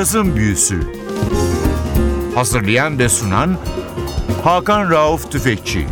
Cazın Büyüsü Hazırlayan ve sunan Hakan Rauf Tüfekçi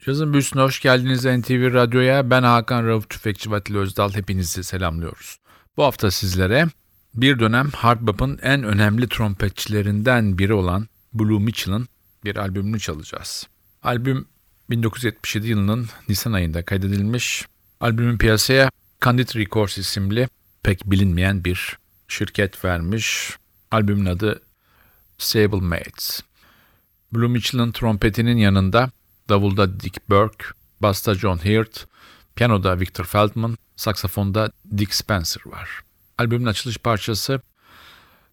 Cazın Büyüsü'ne hoş geldiniz NTV Radyo'ya. Ben Hakan Rauf Tüfekçi Vatil Özdal. Hepinizi selamlıyoruz. Bu hafta sizlere bir dönem hard bop'un en önemli trompetçilerinden biri olan Blue Mitchell'ın bir albümünü çalacağız. Albüm 1977 yılının Nisan ayında kaydedilmiş. Albümün piyasaya Candid Records isimli pek bilinmeyen bir şirket vermiş. Albümün adı Sable Mates. Blue Mitchell'ın trompetinin yanında davulda Dick Burke, basta John Hirt, piyanoda Victor Feldman, saksafonda Dick Spencer var. Albümün açılış parçası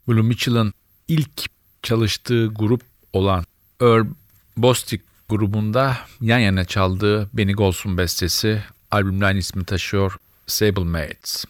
Blue Mitchell'ın ilk çalıştığı grup olan Earl Bostic grubunda yan yana çaldığı Benny Golson bestesi albümün aynı ismi taşıyor Sable Mates.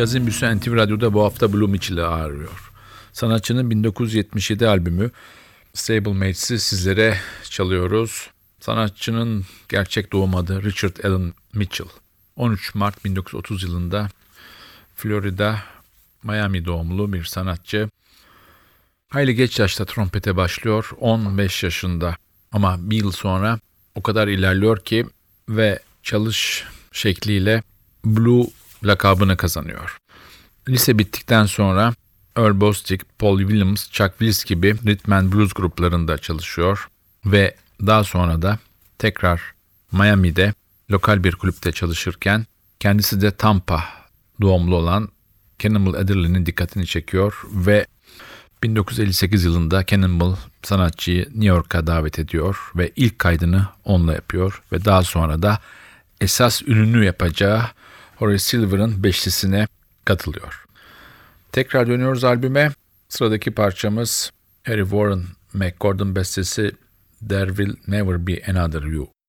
Cazin Büyüsü NTV Radyo'da bu hafta Blue Mitchell'ı ağırlıyor. Sanatçının 1977 albümü Stable Mates'i sizlere çalıyoruz. Sanatçının gerçek doğum adı Richard Allen Mitchell. 13 Mart 1930 yılında Florida, Miami doğumlu bir sanatçı. Hayli geç yaşta trompete başlıyor, 15 yaşında. Ama bir yıl sonra o kadar ilerliyor ki ve çalış şekliyle Blue lakabını kazanıyor. Lise bittikten sonra Earl Bostic, Paul Williams, Chuck Willis gibi rhythm and blues gruplarında çalışıyor ve daha sonra da tekrar Miami'de lokal bir kulüpte çalışırken kendisi de Tampa doğumlu olan Cannonball Adderley'nin dikkatini çekiyor ve 1958 yılında Cannonball sanatçıyı New York'a davet ediyor ve ilk kaydını onunla yapıyor ve daha sonra da esas ününü yapacağı Horace Silver'ın beşlisine katılıyor. Tekrar dönüyoruz albüme. Sıradaki parçamız Harry Warren McGordon bestesi There Will Never Be Another You.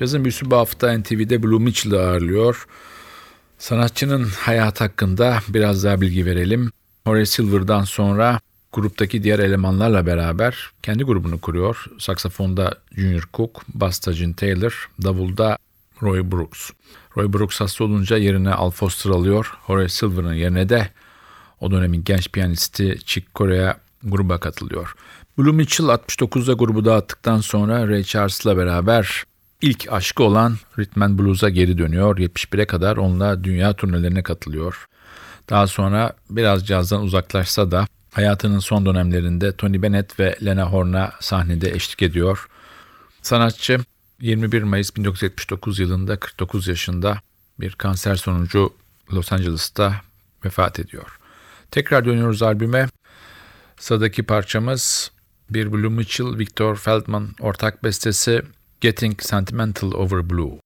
Cazın büyüsü bu hafta NTV'de Blue Mitchell'ı ağırlıyor. Sanatçının hayat hakkında biraz daha bilgi verelim. Horace Silver'dan sonra gruptaki diğer elemanlarla beraber kendi grubunu kuruyor. Saksafonda Junior Cook, basta Gene Taylor, davulda Roy Brooks. Roy Brooks hasta olunca yerine Al Foster alıyor. Horace Silver'ın yerine de o dönemin genç piyanisti Chick Corea gruba katılıyor. Blue Mitchell 69'da grubu dağıttıktan sonra Ray Charles'la beraber ilk aşkı olan Rhythm Blues'a geri dönüyor. 71'e kadar onunla dünya turnelerine katılıyor. Daha sonra biraz cazdan uzaklaşsa da hayatının son dönemlerinde Tony Bennett ve Lena Horne'a sahnede eşlik ediyor. Sanatçı 21 Mayıs 1979 yılında 49 yaşında bir kanser sonucu Los Angeles'ta vefat ediyor. Tekrar dönüyoruz albüme. Sıradaki parçamız bir Blue Mitchell, Victor Feldman ortak bestesi Getting Sentimental Over Blue.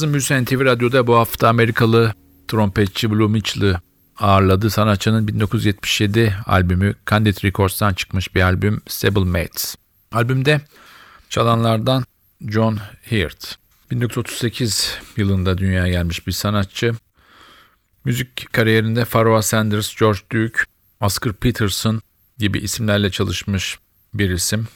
Cazın Büyüsü NTV Radyo'da bu hafta Amerikalı trompetçi Blue Mitchell'ı ağırladı. Sanatçının 1977 albümü Candid Records'tan çıkmış bir albüm Stable Mates. Albümde çalanlardan John Heard. 1938 yılında dünyaya gelmiş bir sanatçı. Müzik kariyerinde Pharoah Sanders, George Duke, Oscar Peterson gibi isimlerle çalışmış bir isim.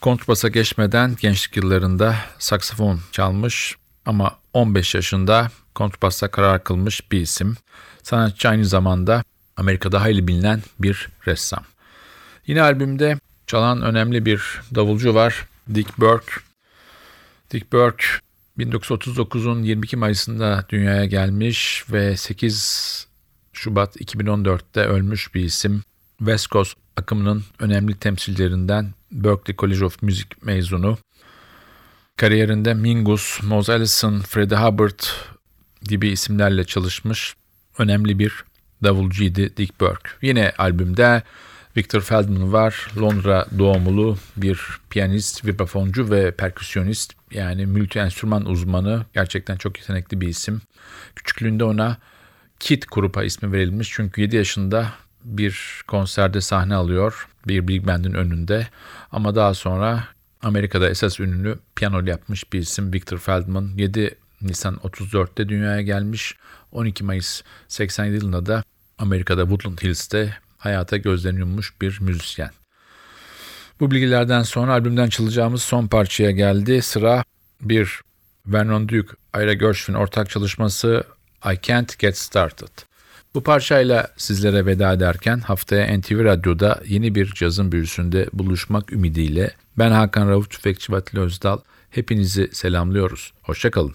Kontrbasa geçmeden gençlik yıllarında saksafon çalmış ama 15 yaşında kontrbasa karar kılmış bir isim. Sanatçı aynı zamanda Amerika'da hayli bilinen bir ressam. Yine albümde çalan önemli bir davulcu var. Dick Burke. Dick Burke 1939'un 22 Mayıs'ında dünyaya gelmiş ve 8 Şubat 2014'te ölmüş bir isim. West Coast akımının önemli temsilcilerinden Berklee College of Music mezunu. Kariyerinde Mingus, Mos Allison, Freddie Hubbard gibi isimlerle çalışmış önemli bir davulcuydu Dick Burke. Yine albümde Victor Feldman var. Londra doğumlu bir piyanist, vibrafoncu ve perküsyonist. Yani multi enstrüman uzmanı. Gerçekten çok yetenekli bir isim. Küçüklüğünde ona Kid grupa ismi verilmiş. Çünkü 7 yaşında bir konserde sahne alıyor. Bir big band'in önünde. Ama daha sonra Amerika'da esas ününü piyano yapmış bir isim Victor Feldman. 7 Nisan 34'te dünyaya gelmiş. 12 Mayıs 87 yılında da Amerika'da Woodland Hills'te hayata gözlerini yummuş bir müzisyen. Bu bilgilerden sonra albümden çalacağımız son parçaya geldi. Sıra bir Vernon Duke, Ira Gershwin ortak çalışması I Can't Get Started. Bu parçayla sizlere veda ederken haftaya NTV Radyo'da yeni bir cazın büyüsünde buluşmak ümidiyle ben Hakan Rauf Tüfekçi Vatili Özdal hepinizi selamlıyoruz. Hoşçakalın.